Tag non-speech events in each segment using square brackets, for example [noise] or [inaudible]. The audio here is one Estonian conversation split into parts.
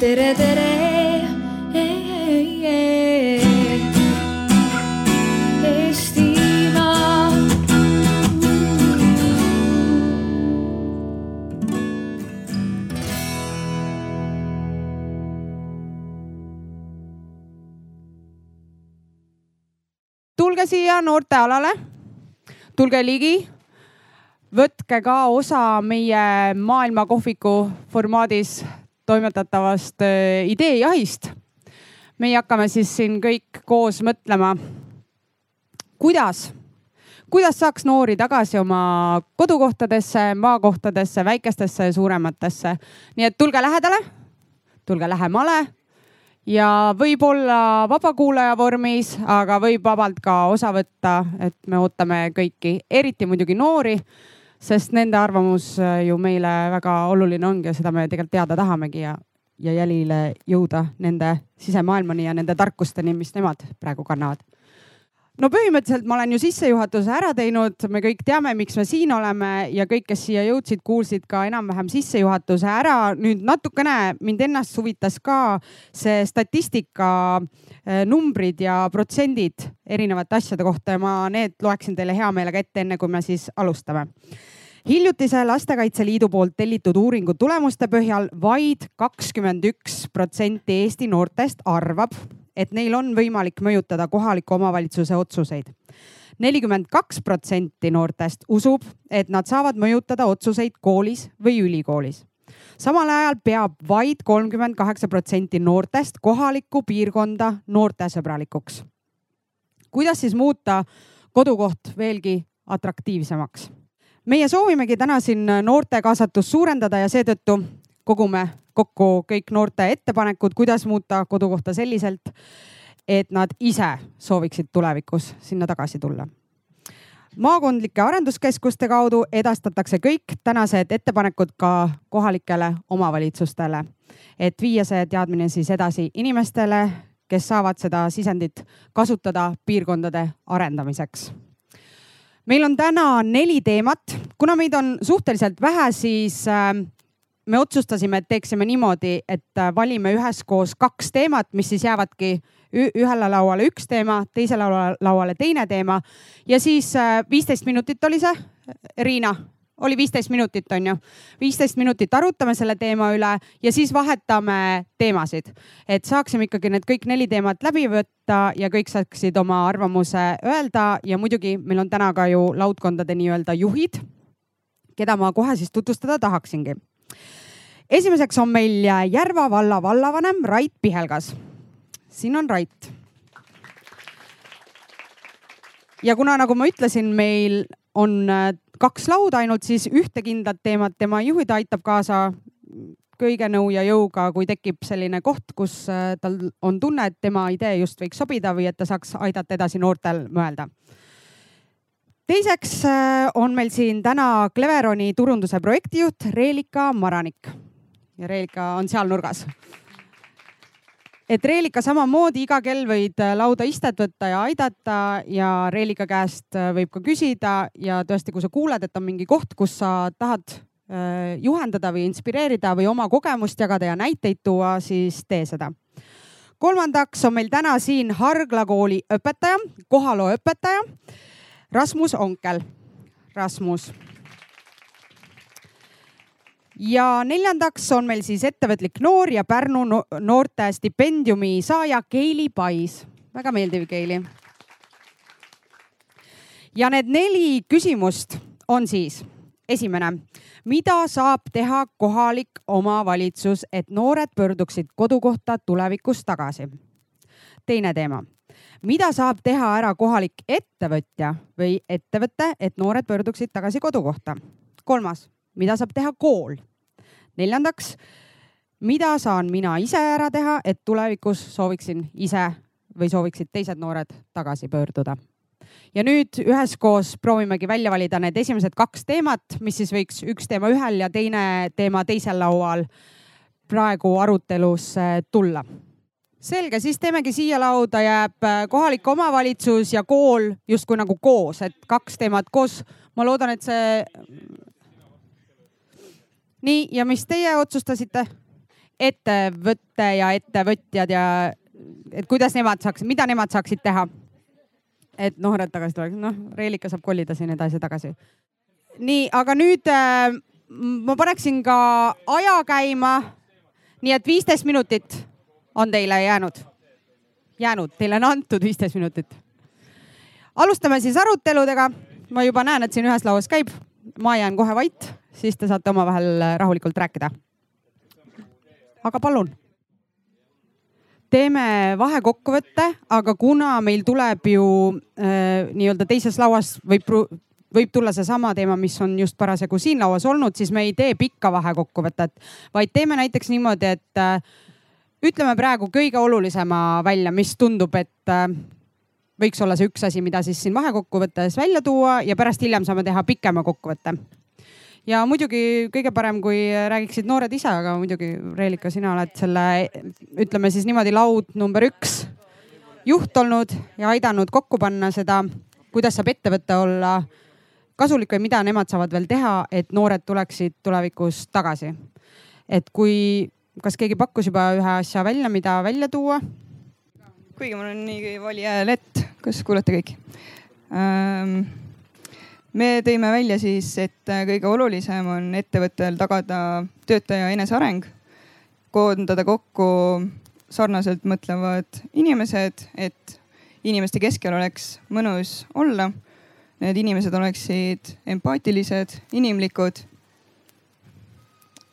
tere, tere. Eestimaa. tulge siia noortealale, tulge ligi. võtke ka osa meie maailmakohviku formaadis toimetatavast äh, ideejahist. meie hakkame siis siin kõik koos mõtlema, kuidas, kuidas saaks noori tagasi oma kodukohtadesse, maakohtadesse, väikestesse ja suurematesse. nii et tulge lähedale, tulge lähemale ja võib-olla vabakuulaja vormis, aga võib vabalt ka osa võtta, et me ootame kõiki, eriti muidugi noori, sest nende arvamus äh, ju meile väga oluline ongi ja seda me tegelikult teada tahamegi ja, ja jälile jõuda nende sisemaailmani ja nende tarkusteni, mis nemad praegu kannavad. No põhimõtteliselt ma olen ju sissejuhatuse ära teinud, me kõik teame, miks me siin oleme ja kõik, kes siia jõudsid, kuulsid ka enam-vähem sissejuhatuse ära. nüüd natukene mind ennast huvitas ka see statistika, eh, numbrid ja protsendid erinevate asjade kohta ja ma need loeksin teile hea meelega ette, enne kui me siis alustame hiljutise Lastekaitse Liidu poolt tellitud uuringu tulemuste põhjal vaid kakskümmend üks protsenti Eesti noortest arvab, et neil on võimalik mõjutada kohaliku omavalitsuse otsuseid. nelikümmend kaks protsenti noortest usub, et nad saavad mõjutada otsuseid koolis või ülikoolis. samal ajal peab vaid kolmkümmend kaheksa protsenti noortest kohalikku piirkonda noortesõbralikuks. kuidas siis muuta kodukoht veelgi atraktiivsemaks? Meie soovimegi täna siin noorte kaasatust suurendada ja seetõttu kogume kokku kõik noorte ettepanekud, kuidas muuta kodukohta selliselt, et nad ise sooviksid tulevikus sinna tagasi tulla. maakondlike arenduskeskuste kaudu edastatakse kõik tänased ettepanekud ka kohalikele omavalitsustele, et viia see teadmine siis edasi inimestele, kes saavad seda sisendit kasutada piirkondade arendamiseks meil on täna neli teemat, kuna meid on suhteliselt vähe, siis äh, me otsustasime, et teeksime niimoodi, et äh, valime üheskoos kaks teemat, mis siis jäävadki ühele lauale üks teema, teisele lauale teine teema ja siis äh, viisteist minutit oli see, Riina? Oli viisteist minutit, on ju. viisteist minutit arutame selle teema üle ja siis vahetame teemasid, et saaksime ikkagi need kõik neli teemat läbi võtta ja kõik saaksid oma arvamuse öelda ja muidugi meil on täna ka ju laudkondade nii-öelda juhid, keda ma kohe siis tutvustada tahaksingi esimeseks on meil Järva valla vallavanem Rait Pihelgas. siin on Rait. ja kuna, nagu ma ütlesin, meil on äh, kaks lauda ainult, siis ühte kindlat teemat tema juhida aitab kaasa kõige nõu ja jõuga, kui tekib selline koht, kus äh, tal on tunne, et tema idee just võiks sobida või et ta saaks aidata edasi noortel mõelda. teiseks äh, on meil siin täna Cleveroni turunduse projektijuht Reelika Maranik ja Reelika on seal nurgas. Et Reelika samamoodi iga kell võid äh, lauda istet võtta ja aidata ja Reelika käest äh, võib ka küsida ja tõesti, kui sa kuuled, et on mingi koht, kus sa tahad äh, juhendada või inspireerida või oma kogemust jagada ja näiteid tuua, siis tee seda kolmandaks on meil täna siin Hargla kooli õpetaja, kohaloo õpetaja Rasmus Onkel. Rasmus ja neljandaks on meil siis ettevõtlik noor ja Pärnu noorte stipendiumi saaja Keili Pais. väga meeldiv, Keili. ja need neli küsimust on siis esimene, mida saab teha kohalik omavalitsus, et noored pöörduksid kodukohta tulevikus tagasi? teine teema, mida saab teha ära kohalik ettevõtja või ettevõte, et noored pöörduksid tagasi kodukohta? kolmas mida saab teha kool? neljandaks, mida saan mina ise ära teha, et tulevikus sooviksin ise või sooviksid teised noored tagasi pöörduda? ja nüüd üheskoos proovimegi välja valida need esimesed kaks teemat, mis siis võiks üks teema ühel ja teine teema teisel laual praegu arutelusse tulla selge, siis teemegi siia lauda jääb kohalik omavalitsus ja kool justkui nagu koos, et kaks teemat koos. ma loodan, et see nii, ja mis teie otsustasite? ettevõte ja ettevõtjad ja et kuidas nemad saaks, mida nemad saaksid teha. et noored tagasi tuleks, noh, Reelika saab kolida siin edasi-tagasi. nii, aga nüüd äh, ma paneksin ka aja käima. nii et viisteist minutit on teile jäänud, jäänud, teile on antud viisteist minutit. alustame siis aruteludega. ma juba näen, et siin ühes lauas käib, ma jään kohe vait, siis te saate omavahel rahulikult rääkida. aga palun teeme vahekokkuvõtte, aga kuna meil tuleb ju äh, nii-öelda teises lauas võib, võib tulla seesama teema, mis on just parasjagu siin lauas olnud, siis me ei tee pikka vahekokkuvõtet, vaid teeme näiteks niimoodi, et äh, ütleme praegu kõige olulisema välja, mis tundub, et äh, võiks olla see üks asi, mida siis siin vahekokkuvõttes välja tuua ja pärast hiljem saame teha pikema kokkuvõtte ja muidugi kõige parem, kui räägiksid noored ise, aga muidugi Reelika, sina oled selle, ütleme siis niimoodi laud number üks juht olnud ja aidanud kokku panna seda, kuidas saab ettevõte olla kasulik või mida nemad saavad veel teha, et noored tuleksid tulevikus tagasi. et kui, kas keegi pakkus juba ühe asja välja, mida välja tuua? kuigi mul on nii vali hääl, et kas kuulete kõik ähm,? Me tõime välja siis, et äh, kõige olulisem on ettevõttel tagada töötaja eneseareng, koondada kokku sarnaselt mõtlevad inimesed, et inimeste keskel oleks mõnus olla. Need inimesed oleksid empaatilised, inimlikud.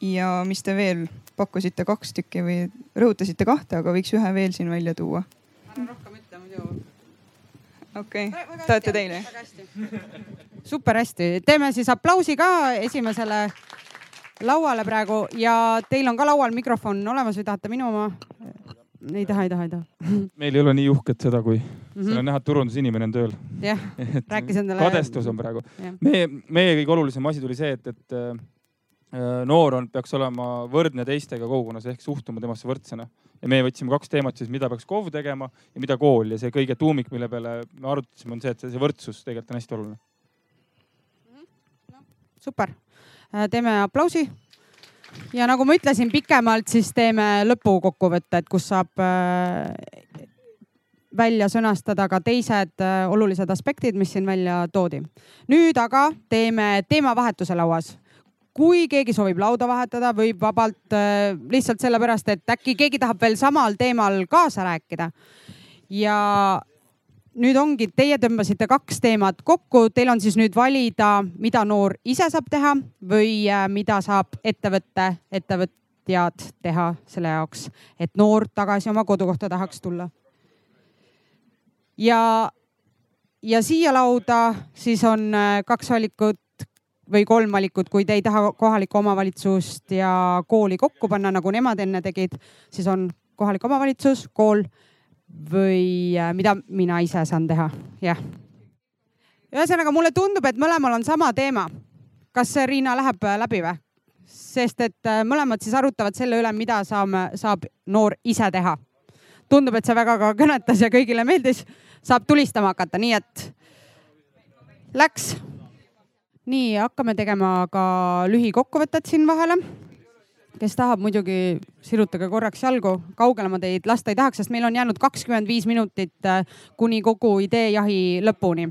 ja mis te veel pakkusite, kaks tükki või rõhutasite kahte, aga võiks ühe veel siin välja tuua. ära rohkem ütle, muidu. Okei okay., tahate teile? super hästi, teeme siis aplausi ka esimesele lauale praegu ja teil on ka laual mikrofon olemas või tahate minu oma? ei taha, ei taha, ei taha. [laughs] meil ei ole nii uhket seda, kui mm -hmm. seal on näha, et turundusinimene on tööl. jah, [laughs] rääkis endale. kadestus on praegu. meie, meie kõige olulisem asi tuli see, et, et äh, noor on, peaks olema võrdne teistega kogukonnas ehk suhtuma temasse võrdsena. ja meie võtsime kaks teemat siis, mida peaks KOV tegema ja mida kool ja see kõige tuumik, mille peale me arutasime, on see, et see võrdsus tegelikult on hästi oluline super, äh, teeme aplausi. ja nagu ma ütlesin, pikemalt siis teeme lõpukokkuvõtte, et kus saab äh, välja sõnastada ka teised äh, olulised aspektid, mis siin välja toodi. nüüd aga teeme teemavahetuse lauas kui keegi soovib lauda vahetada, võib vabalt lihtsalt sellepärast, et äkki keegi tahab veel samal teemal kaasa rääkida. ja nüüd ongi, teie tõmbasite kaks teemat kokku, teil on siis nüüd valida, mida noor ise saab teha või äh, mida saab ettevõte, ettevõtjad teha selle jaoks, et noor tagasi oma kodukohta tahaks tulla. ja, ja siia lauda siis on äh, kaks valikut või kolm valikut, kui te ei taha kohalikku omavalitsust ja kooli kokku panna, nagu nemad enne tegid, siis on kohalik omavalitsus, kool või äh, mida mina ise saan teha, jah. ühesõnaga, mulle tundub, et mõlemal on sama teema. kas see, Riina, läheb äh, läbi või? sest et äh, mõlemad siis arutavad selle üle, mida saame, saab noor ise teha. tundub, et see väga ka kõnetas ja kõigile meeldis. saab tulistama hakata, nii et läks. Nii, hakkame tegema ka lühikokkuvõtet siin vahele. Kes tahab, muidugi sirutage korraks jalgu, kaugele ma teid lasta ei tahaks, sest meil on jäänud kakskümmend viis minutit äh, kuni kogu ideejahi lõpuni.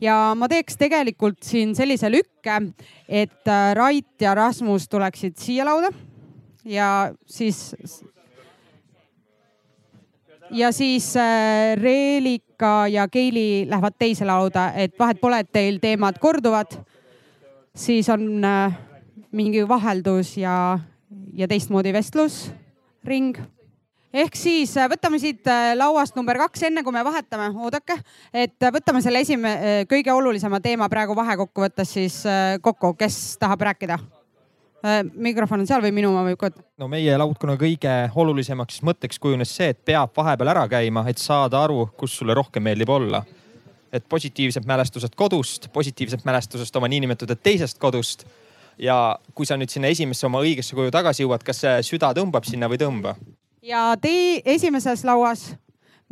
ja ma teeks tegelikult siin sellise lükke, et äh, Rait ja Rasmus tuleksid siia lauda. Ja siis ja siis äh, Reelika ja Keili lähevad teise lauda, et vahet pole, et teil teemad korduvad, siis on mingi vaheldus ja ja teistmoodi vestlusring. ehk siis äh, võtame siit äh, lauast number kaks, enne kui me vahetame, oodake, et äh, võtame selle esime-, kõige olulisema teema praegu vahekokkuvõttes siis kokku, kes tahab rääkida? mikrofon on seal või minu oma võib ka? no meie laudkonna kõige olulisemaks mõtteks kujunes see, et peab vahepeal ära käima, et saada aru, kus sulle rohkem meeldib olla. Et positiivsed mälestused kodust, positiivsed mälestused oma niinimetatud teisest kodust ja kui sa nüüd sinna esimesse oma õigesse koju tagasi jõuad, kas see süda tõmbab sinna või ei tõmba? ja tee esimeses lauas,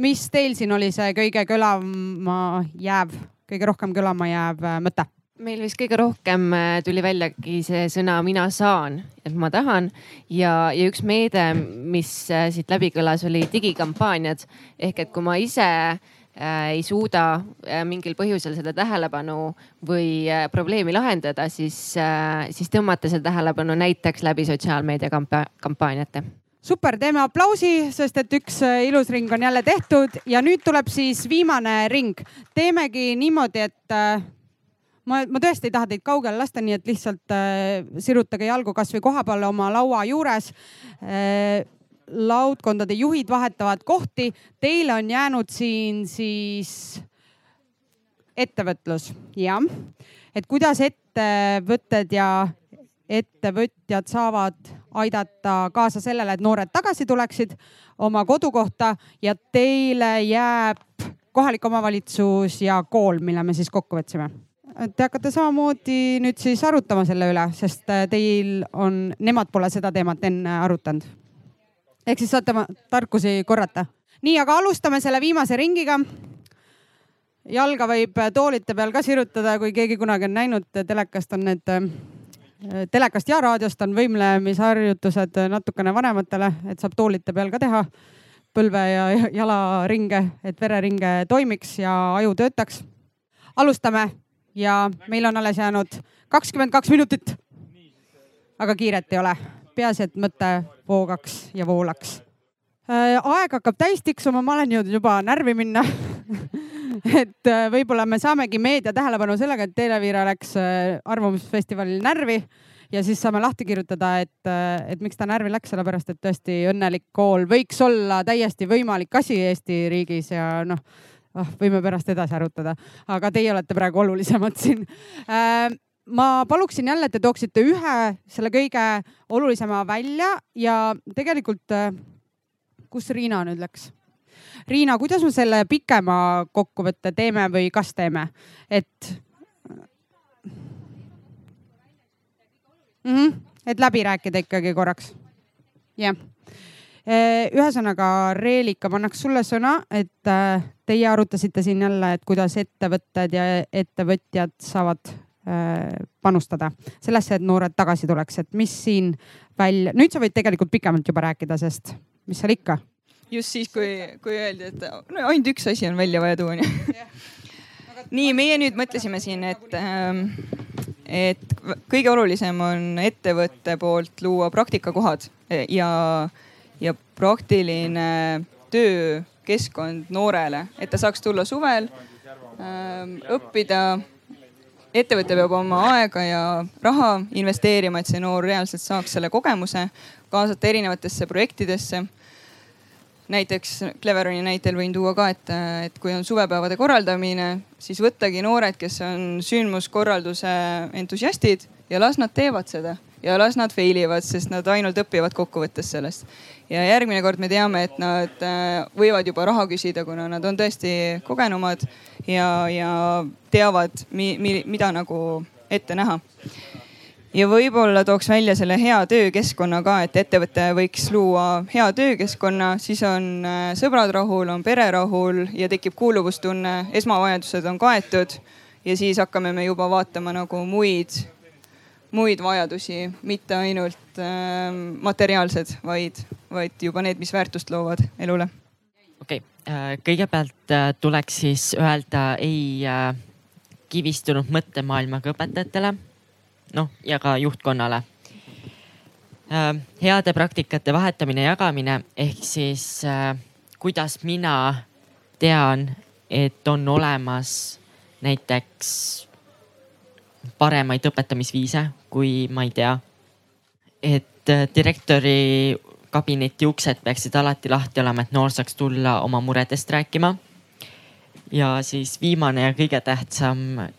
mis teil siin oli see kõige kõlama jääv, kõige rohkem kõlama jääv äh, mõte? meil vist kõige rohkem äh, tuli väljagi see sõna mina saan, et ma tahan ja, ja üks meede, mis äh, siit läbi kõlas, oli digikampaaniad ehk et kui ma ise ei suuda äh, mingil põhjusel seda tähelepanu või äh, probleemi lahendada, siis äh,, siis tõmmata seda tähelepanu näiteks läbi sotsiaalmeedia kampa kampaaniate super, teeme aplausi, sest et üks äh, ilus ring on jälle tehtud ja nüüd tuleb siis viimane ring. teemegi niimoodi, et äh, ma, ma tõesti ei taha teid kaugele lasta, nii et lihtsalt äh, sirutage jalgu kasvõi koha peal oma laua juures äh,. Laudkondade juhid vahetavad kohti. Teile on jäänud siin siis ettevõtlus, jah. et kuidas ettevõtted ja ettevõtjad saavad aidata kaasa sellele, et noored tagasi tuleksid oma kodukohta ja teile jääb kohalik omavalitsus ja kool, mille me siis kokku võtsime Te hakkate samamoodi nüüd siis arutama selle üle, sest teil on, nemad pole seda teemat enne arutanud. Ehk siis saate oma tarkusi korrata. nii, aga alustame selle viimase ringiga. jalga võib toolite peal ka sirutada, kui keegi kunagi on näinud telekast, on need äh, telekast ja raadiost on võimlemisharjutused natukene vanematele, et saab toolite peal ka teha põlve ja jalaringe, et vereringe toimiks ja aju töötaks. alustame ja meil on alles jäänud kakskümmend kaks minutit. aga kiiret ei ole, peaasi, et mõte voogaks ja voolaks. Äh, aeg hakkab täis tiksuma, ma olen jõudnud juba närvi minna. [laughs] Et äh, võib-olla me saamegi meedia tähelepanu sellega, et Televiira läks äh, Arvamusfestivalil närvi ja siis saame lahti kirjutada, et, et miks ta närvi läks, sellepärast et tõesti õnnelik kool võiks olla täiesti võimalik asi Eesti riigis ja noh oh, võime pärast edasi arutada, aga teie olete praegu olulisemad siin ma paluksin jälle, et te tooksite ühe selle kõige olulisema välja ja tegelikult, äh, kus Riina nüüd läks? Riina, kuidas me selle pikema kokkuvõtte teeme või kas teeme, et mm. -hmm, et läbi rääkida ikkagi korraks. jah yeah Eh, ühesõnaga, Reelika, ma annaks sulle sõna, et äh, teie arutasite siin jälle, et kuidas ettevõtted ja ettevõtjad saavad äh, panustada sellesse, et noored tagasi tuleks, et mis siin välja, nüüd sa võid tegelikult pikemalt juba rääkida, sest mis seal ikka. just siis, kui, kui öeldi, et no ainult üks asi on välja vaja tuua [laughs] nii, meie nüüd mõtlesime siin, et ähm, et kõige olulisem on ettevõtte poolt luua praktikakohad ja äh, ja praktiline töökeskkond noorele, et ta saaks tulla suvel ähm, õppida. Ettevõte peab oma aega ja raha investeerima, et see noor reaalselt saaks selle kogemuse, kaasata erinevatesse projektidesse. Näiteks Cleveroni näitel võin tuua ka, et, et kui on suvepäevade korraldamine, siis võttagi noored, kes on sündmuskorralduse entusiastid ja las nad teevad seda ja las nad fail ivad, sest nad ainult õpivad kokkuvõttes sellest. Ja järgmine kord me teame, et nad äh, võivad juba raha küsida, kuna nad on tõesti kogenumad ja, ja teavad, mi, mi, mida nagu ette näha. ja võib-olla tooks välja selle hea töökeskkonna ka, et ettevõte võiks luua hea töökeskkonna, siis on äh, sõbrad rahul, on pere rahul ja tekib kuuluvustunne, esmavajadused on kaetud ja siis hakkame me juba vaatama nagu muid muid vajadusi, mitte ainult äh, materiaalsed, vaid, vaid juba need, mis väärtust loovad elule. okei okay., äh, kõigepealt äh, tuleks siis öelda ei äh, kivistunud mõttemaailmaga õpetajatele, noh ja ka juhtkonnale. heade praktikate vahetamine, jagamine ehk siis kuidas mina tean, et on olemas näiteks paremaid õpetamisviise, kui ma ei tea. et äh, direktori kabineti uksed peaksid alati lahti olema, et noor saaks tulla oma muredest rääkima. ja siis viimane ja kõige tähtsam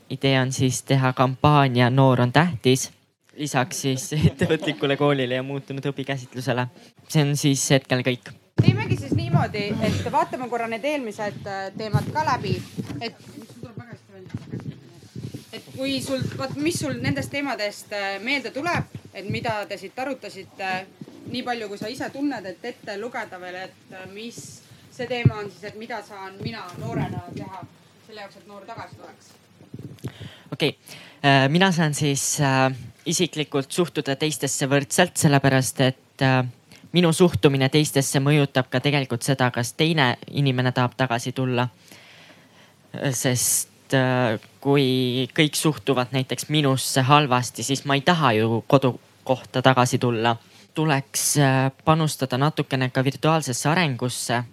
idee on siis teha kampaania Noor on tähtis. lisaks siis [laughs] ettevõtlikule koolile ja muutunud õpikäsitlusele. see on siis hetkel kõik teemegi siis niimoodi, et vaatame korra need eelmised äh, teemad ka läbi, et kui sul, vot mis sul nendest teemadest äh, meelde tuleb, et mida te siit arutasite, nii palju, kui sa ise tunned, et ette lugeda veel, et äh, mis see teema on siis, et mida saan mina noorena teha selle jaoks, et noor tagasi tuleks? okei okay., mina saan siis äh, isiklikult suhtuda teistesse võrdselt, sellepärast et äh, minu suhtumine teistesse mõjutab ka tegelikult seda, kas teine inimene tahab tagasi tulla. sest äh, kui kõik suhtuvad näiteks minusse halvasti, siis ma ei taha ju kodukohta tagasi tulla. tuleks äh, panustada natukene ka virtuaalsesse arengusse,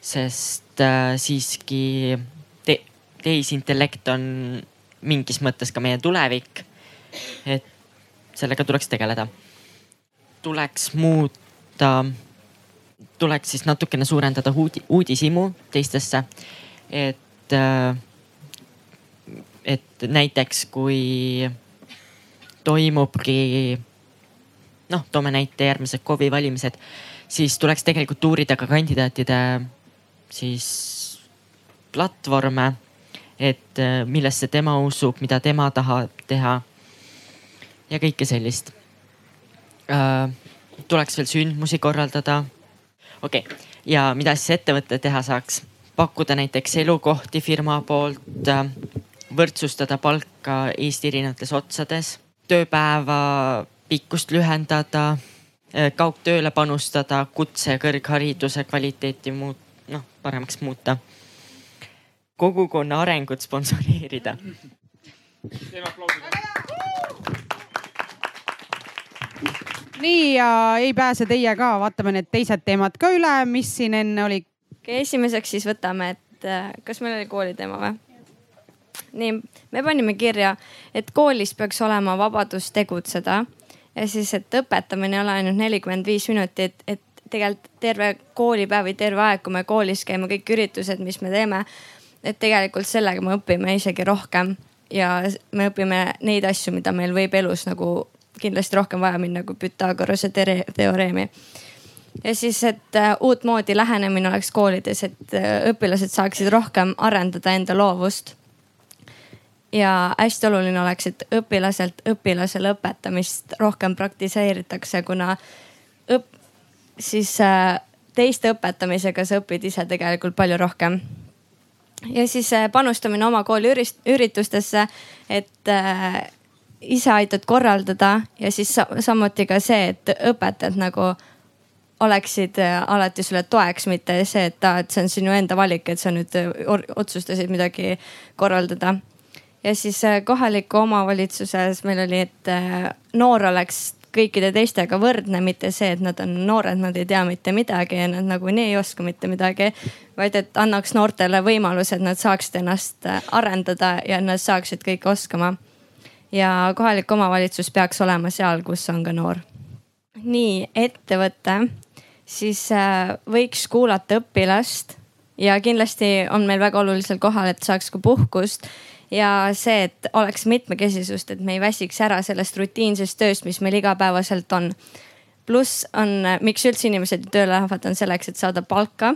sest äh, siiski te tehisintellekt on mingis mõttes ka meie tulevik. et sellega tuleks tegeleda. tuleks muuta ta tuleks siis natukene suurendada uudi, uudishimu teistesse. et, äh, et näiteks kui toimubki, noh, toome näite järgmised KOV-i valimised, siis tuleks tegelikult uurida ka kandidaatide siis platvorme, et äh, millesse tema usub, mida tema tahab teha. ja kõike sellist äh, tuleks veel sündmusi korraldada. okei okay., ja mida siis ettevõte teha saaks? pakkuda näiteks elukohti firma poolt, äh, võrdsustada palka Eesti erinevates otsades, tööpäeva pikkust lühendada, äh, kaugtööle panustada, kutse ja kõrghariduse kvaliteeti muut-, noh paremaks muuta. kogukonna arengut sponsoreerida. teeme aplausi nii ja ei pääse teie ka, vaatame need teised teemad ka üle, mis siin enne oli. okei, esimeseks siis võtame, et äh, kas meil oli kooliteema või? Nii, me panime kirja, et koolis peaks olema vabadus tegutseda ja siis, et õpetamine ei ole ainult nelikümmend viis minutit, et tegelikult terve koolipäev või terve aeg, kui me koolis käime, kõik üritused, mis me teeme, et tegelikult sellega me õpime isegi rohkem ja me õpime neid asju, mida meil võib elus nagu kindlasti rohkem vaja minna kui Pythagorase teoreemi. ja siis, et äh, uutmoodi lähenemine oleks koolides, et äh, õpilased saaksid rohkem arendada enda loovust. Ja hästi oluline oleks, et õpilaselt õpilasele õpetamist rohkem praktiseeritakse, kuna õp-, siis äh, teiste õpetamisega sa õpid ise tegelikult palju rohkem ja siis panustamine oma kooli üritustesse, et ise aitad korraldada ja siis samuti ka see, et õpetajad nagu oleksid äh, alati sulle toeks, mitte see, et aa, et see on sinu enda valik, et sa nüüd äh, otsustasid midagi korraldada. Ja siis äh, kohaliku omavalitsuses meil oli, et noor oleks kõikide teistega võrdne, mitte see, et nad on noored, nad ei tea mitte midagi ja nad nagunii ei oska mitte midagi. vaid et annaks noortele võimaluse, et nad saaksid ennast arendada ja nad saaksid kõike oskama ja kohalik omavalitsus peaks olema seal, kus on ka noor. nii, ettevõte, siis äh, võiks kuulata õpilast ja kindlasti on meil väga olulisel kohal, et saaks ka puhkust ja see, et oleks mitmekesisust, et me ei väsiks ära sellest rutiinsest tööst, mis meil igapäevaselt on. pluss on, miks üldse inimesed tööle lähevad, on selleks, et saada palka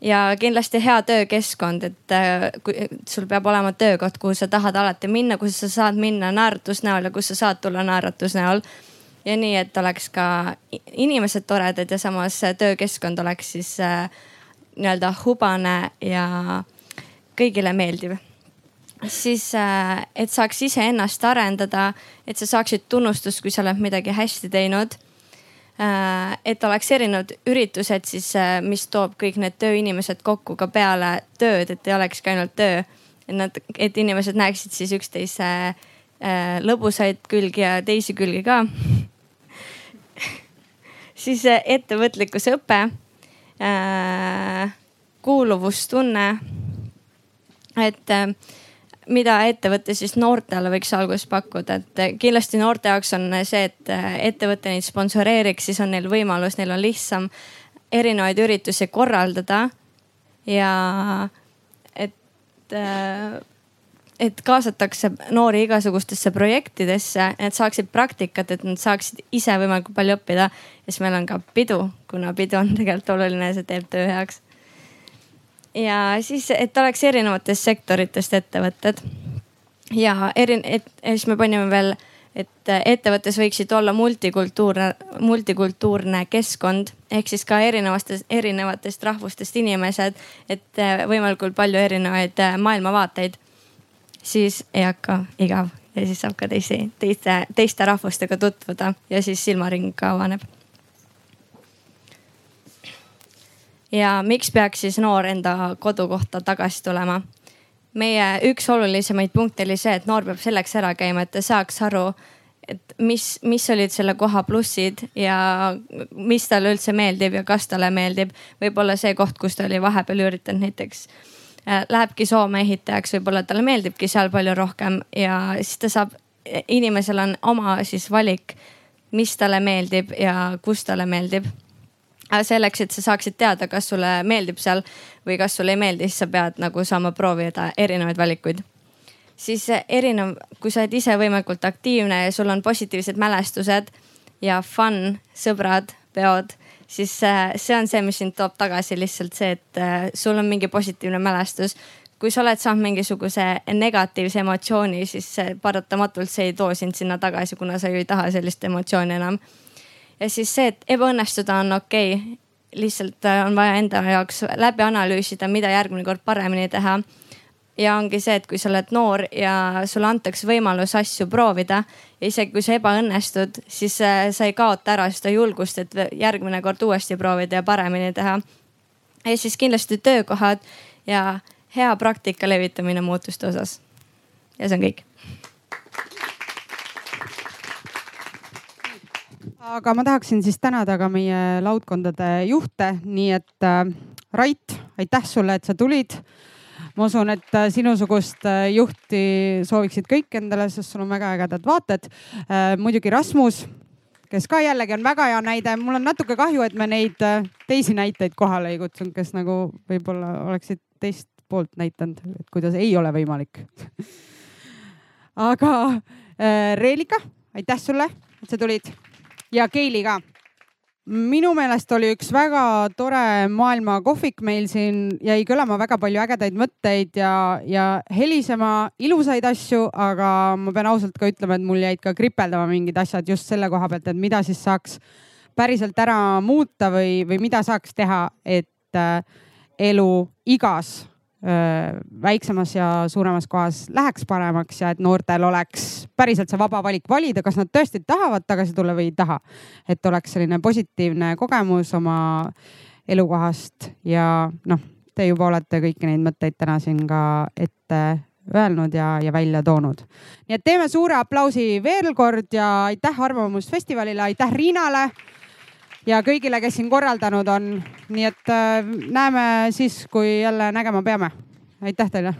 ja kindlasti hea töökeskkond, et äh, kui sul peab olema töökoht, kuhu sa tahad alati minna, kus sa saad minna naeratusnäol ja kus sa saad tulla naeratusnäol. ja nii, et oleks ka inimesed toredad ja samas töökeskkond oleks siis äh, nii-öelda hubane ja kõigile meeldiv. Siis, äh, et saaks iseennast arendada, et sa saaksid tunnustust, kui sa oled midagi hästi teinud Äh, et oleks erinevad üritused siis, äh, mis toob kõik need tööinimesed kokku ka peale tööd, et ei olekski ainult töö. et nad, et inimesed näeksid siis üksteise lõbusaid külgi ja teisi külgi ka [laughs] siis ettevõtlikkuse õpe, kuuluvustunne. et mida ettevõte siis noortele võiks alguses pakkuda, et kindlasti noorte jaoks on see, et ettevõte neid sponsoreeriks, siis on neil võimalus, neil on lihtsam erinevaid üritusi korraldada. ja et, et kaasatakse noori igasugustesse projektidesse, et saaksid praktikat, et nad saaksid ise võimalikult palju õppida. ja siis meil on ka pidu, kuna pidu on tegelikult oluline, see teeb töö heaks ja siis, et oleks erinevatest sektoritest ettevõtted. ja eri, et siis me panime veel, et ettevõttes võiksid olla multikultuurne, multikultuurne keskkond ehk siis ka erinevatest, erinevatest rahvustest inimesed, et võimalikult palju erinevaid maailmavaateid. siis ei hakka igav ja siis saab ka teisi, teiste, teiste rahvustega tutvuda ja siis silmaring ka avaneb. Ja miks peaks siis noor enda kodukohta tagasi tulema? meie üks olulisemaid punkte oli see, et noor peab selleks ära käima, et ta saaks aru, et mis, mis olid selle koha plussid ja mis talle üldse meeldib ja kas talle meeldib. võib-olla see koht, kus ta oli vahepeal üritanud näiteks äh, lähebki Soome ehitajaks, võib-olla talle meeldibki seal palju rohkem ja siis ta saab, inimesel on oma siis valik, mis talle meeldib ja kus talle meeldib selleks, et sa saaksid teada, kas sulle meeldib seal või kas sulle ei meeldi, siis sa pead nagu saama proovida erinevaid valikuid. siis erinev, kui sa oled ise võimalikult aktiivne ja sul on positiivsed mälestused ja fun, sõbrad, peod, siis äh, see on see, mis sind toob tagasi lihtsalt see, et äh, sul on mingi positiivne mälestus. kui sa oled saanud mingisuguse negatiivse emotsiooni, siis paratamatult see ei too sind sinna tagasi, kuna sa ju ei taha sellist emotsiooni enam ja siis see, et ebaõnnestuda on okei okay., lihtsalt äh, on vaja enda jaoks läbi analüüsida, mida järgmine kord paremini teha. ja ongi see, et kui sa oled noor ja sulle antakse võimalus asju proovida ja isegi kui sa ebaõnnestud, siis äh, sa ei kaota ära seda julgust, et järgmine kord uuesti proovida ja paremini teha. ja siis kindlasti töökohad ja hea praktika levitamine muutuste osas. ja see on kõik aga ma tahaksin siis tänada ka meie laudkondade juhte, nii et äh, Rait, aitäh sulle, et sa tulid. ma usun, et äh, sinusugust äh, juhti sooviksid kõik endale, sest sul on väga ägedad vaated äh,. muidugi Rasmus, kes ka jällegi on väga hea näide. mul on natuke kahju, et me neid äh, teisi näiteid kohale ei kutsunud, kes nagu võib-olla oleksid teist poolt näidanud, et kuidas ei ole võimalik [laughs] aga äh, Reelika, aitäh sulle, et sa tulid ja Keili ka. minu meelest oli üks väga tore maailma kohvik meil siin, jäi kõlama väga palju ägedaid mõtteid ja, ja helisema ilusaid asju, aga ma pean ausalt ka ütlema, et mul jäid ka kripeldama mingid asjad just selle koha pealt, et mida siis saaks päriselt ära muuta või, või mida saaks teha, et äh, elu igas väiksemas ja suuremas kohas läheks paremaks ja et noortel oleks päriselt see vaba valik valida, kas nad tõesti tahavad tagasi tulla või ei taha. et oleks selline positiivne kogemus oma elukohast ja noh, te juba olete kõiki neid mõtteid täna siin ka ette öelnud ja, ja välja toonud. nii et teeme suure aplausi veel kord ja aitäh Arvamusfestivalile, aitäh Riinale ja kõigile, kes siin korraldanud on. nii et äh, näeme siis, kui jälle nägema peame. aitäh teile